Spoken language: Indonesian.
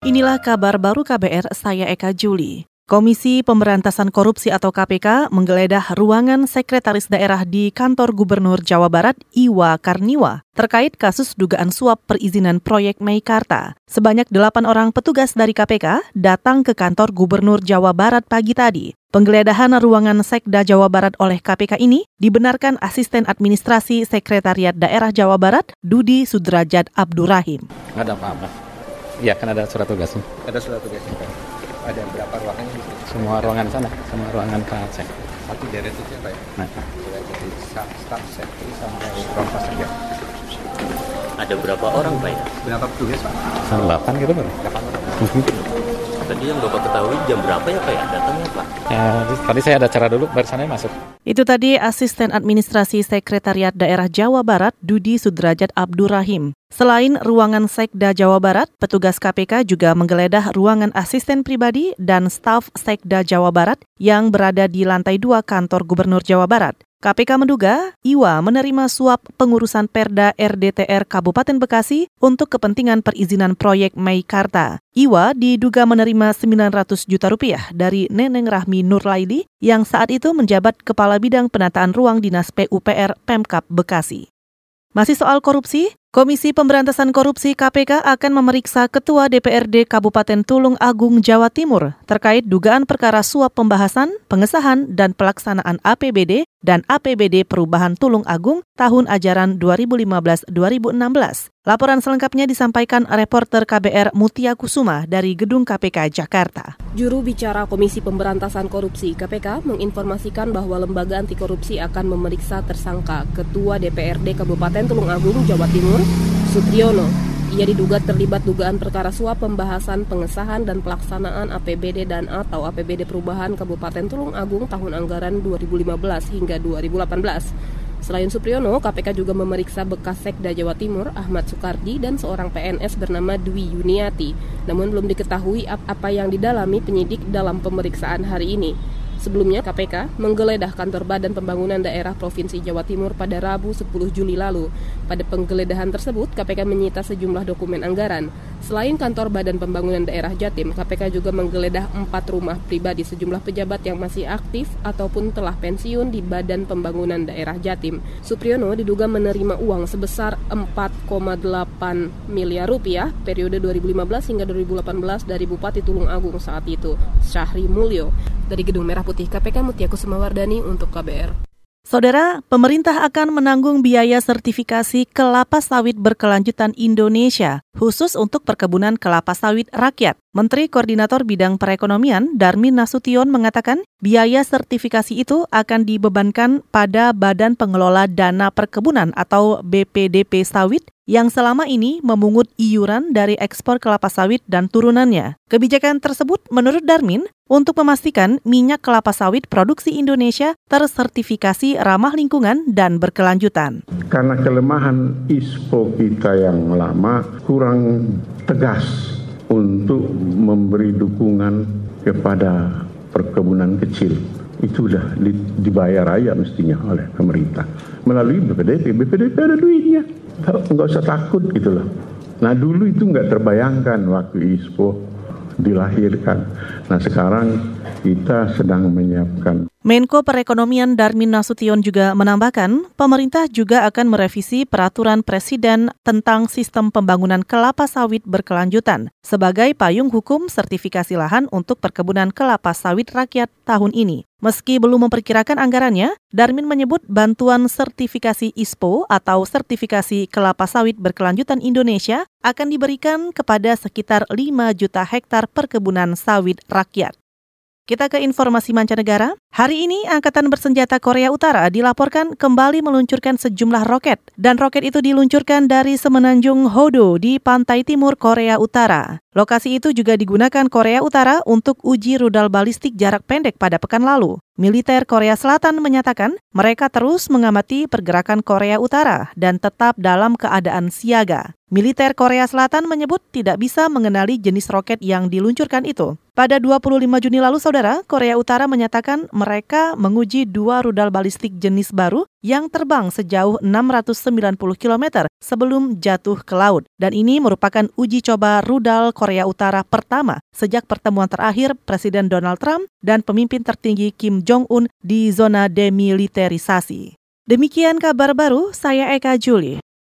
Inilah kabar baru KBR, saya Eka Juli. Komisi Pemberantasan Korupsi atau KPK menggeledah ruangan sekretaris daerah di kantor Gubernur Jawa Barat Iwa Karniwa terkait kasus dugaan suap perizinan proyek Meikarta. Sebanyak delapan orang petugas dari KPK datang ke kantor Gubernur Jawa Barat pagi tadi. Penggeledahan ruangan Sekda Jawa Barat oleh KPK ini dibenarkan Asisten Administrasi Sekretariat Daerah Jawa Barat Dudi Sudrajat Abdurrahim. Ada apa-apa. Iya, kan ada surat tugasnya. Ada surat tugasnya kan? Ada berapa ruangan di sini? Semua ruangan sana, semua ruangan Cek. Satu dari itu siapa ya? Nah. Dari staff sekretari sampai profes saja. Ada berapa orang Pak ya? Berapa petugas Pak? Delapan gitu Pak. Delapan orang. Tadi yang Bapak ketahui jam berapa ya Pak ya datangnya Pak? Ya, tadi saya ada acara dulu, baru sana masuk. Itu tadi Asisten Administrasi Sekretariat Daerah Jawa Barat Dudi Sudrajat Abdurrahim. Selain ruangan Sekda Jawa Barat, petugas KPK juga menggeledah ruangan asisten pribadi dan staf Sekda Jawa Barat yang berada di lantai dua kantor Gubernur Jawa Barat. KPK menduga Iwa menerima suap pengurusan Perda RDTR Kabupaten Bekasi untuk kepentingan perizinan proyek Meikarta. Iwa diduga menerima 900 juta rupiah dari Neneng Rahmi Nurlaili yang saat itu menjabat Kepala Bidang Penataan Ruang Dinas PUPR Pemkap Bekasi. Masih soal korupsi, Komisi Pemberantasan Korupsi KPK akan memeriksa Ketua DPRD Kabupaten Tulung Agung, Jawa Timur terkait dugaan perkara suap pembahasan, pengesahan, dan pelaksanaan APBD dan APBD Perubahan Tulung Agung tahun ajaran 2015-2016. Laporan selengkapnya disampaikan reporter KBR Mutia Kusuma dari Gedung KPK Jakarta. Juru bicara Komisi Pemberantasan Korupsi KPK menginformasikan bahwa lembaga anti korupsi akan memeriksa tersangka Ketua DPRD Kabupaten Tulung Agung, Jawa Timur, Sutriyono. Ia diduga terlibat dugaan perkara suap pembahasan pengesahan dan pelaksanaan APBD dan atau APBD Perubahan Kabupaten Tulung Agung tahun anggaran 2015 hingga 2018. Selain Supriyono, KPK juga memeriksa bekas Sekda Jawa Timur Ahmad Soekardi dan seorang PNS bernama Dwi Yuniati. Namun belum diketahui apa yang didalami penyidik dalam pemeriksaan hari ini. Sebelumnya, KPK menggeledah kantor Badan Pembangunan Daerah Provinsi Jawa Timur pada Rabu 10 Juli lalu. Pada penggeledahan tersebut, KPK menyita sejumlah dokumen anggaran. Selain kantor Badan Pembangunan Daerah Jatim, KPK juga menggeledah empat rumah pribadi sejumlah pejabat yang masih aktif ataupun telah pensiun di Badan Pembangunan Daerah Jatim. Supriyono diduga menerima uang sebesar 4,8 miliar rupiah periode 2015 hingga 2018 dari Bupati Tulung Agung saat itu, Syahri Mulyo. Dari Gedung Merah Putih KPK Mutiaku Semawardani untuk KBR. Saudara, pemerintah akan menanggung biaya sertifikasi kelapa sawit berkelanjutan Indonesia, khusus untuk perkebunan kelapa sawit rakyat. Menteri Koordinator Bidang Perekonomian Darmin Nasution mengatakan biaya sertifikasi itu akan dibebankan pada Badan Pengelola Dana Perkebunan atau BPDP Sawit yang selama ini memungut iuran dari ekspor kelapa sawit dan turunannya. Kebijakan tersebut menurut Darmin untuk memastikan minyak kelapa sawit produksi Indonesia tersertifikasi ramah lingkungan dan berkelanjutan. Karena kelemahan ISPO kita yang lama kurang tegas untuk memberi dukungan kepada perkebunan kecil itu sudah dibayar raya mestinya oleh pemerintah melalui BPDP. BPDP ada duitnya nggak usah takut gitu loh. Nah dulu itu nggak terbayangkan waktu ISPO dilahirkan. Nah sekarang kita sedang menyiapkan. Menko Perekonomian Darmin Nasution juga menambahkan, pemerintah juga akan merevisi peraturan presiden tentang sistem pembangunan kelapa sawit berkelanjutan sebagai payung hukum sertifikasi lahan untuk perkebunan kelapa sawit rakyat tahun ini. Meski belum memperkirakan anggarannya, Darmin menyebut bantuan sertifikasi ISPO atau sertifikasi kelapa sawit berkelanjutan Indonesia akan diberikan kepada sekitar 5 juta hektar perkebunan sawit rakyat. Kita ke informasi mancanegara. Hari ini Angkatan Bersenjata Korea Utara dilaporkan kembali meluncurkan sejumlah roket dan roket itu diluncurkan dari semenanjung Hodo di pantai timur Korea Utara. Lokasi itu juga digunakan Korea Utara untuk uji rudal balistik jarak pendek pada pekan lalu. Militer Korea Selatan menyatakan mereka terus mengamati pergerakan Korea Utara dan tetap dalam keadaan siaga. Militer Korea Selatan menyebut tidak bisa mengenali jenis roket yang diluncurkan itu. Pada 25 Juni lalu, Saudara, Korea Utara menyatakan mereka menguji dua rudal balistik jenis baru yang terbang sejauh 690 km sebelum jatuh ke laut. Dan ini merupakan uji coba rudal Korea Utara pertama sejak pertemuan terakhir Presiden Donald Trump dan pemimpin tertinggi Kim Jong-un di zona demilitarisasi. Demikian kabar baru, saya Eka Juli.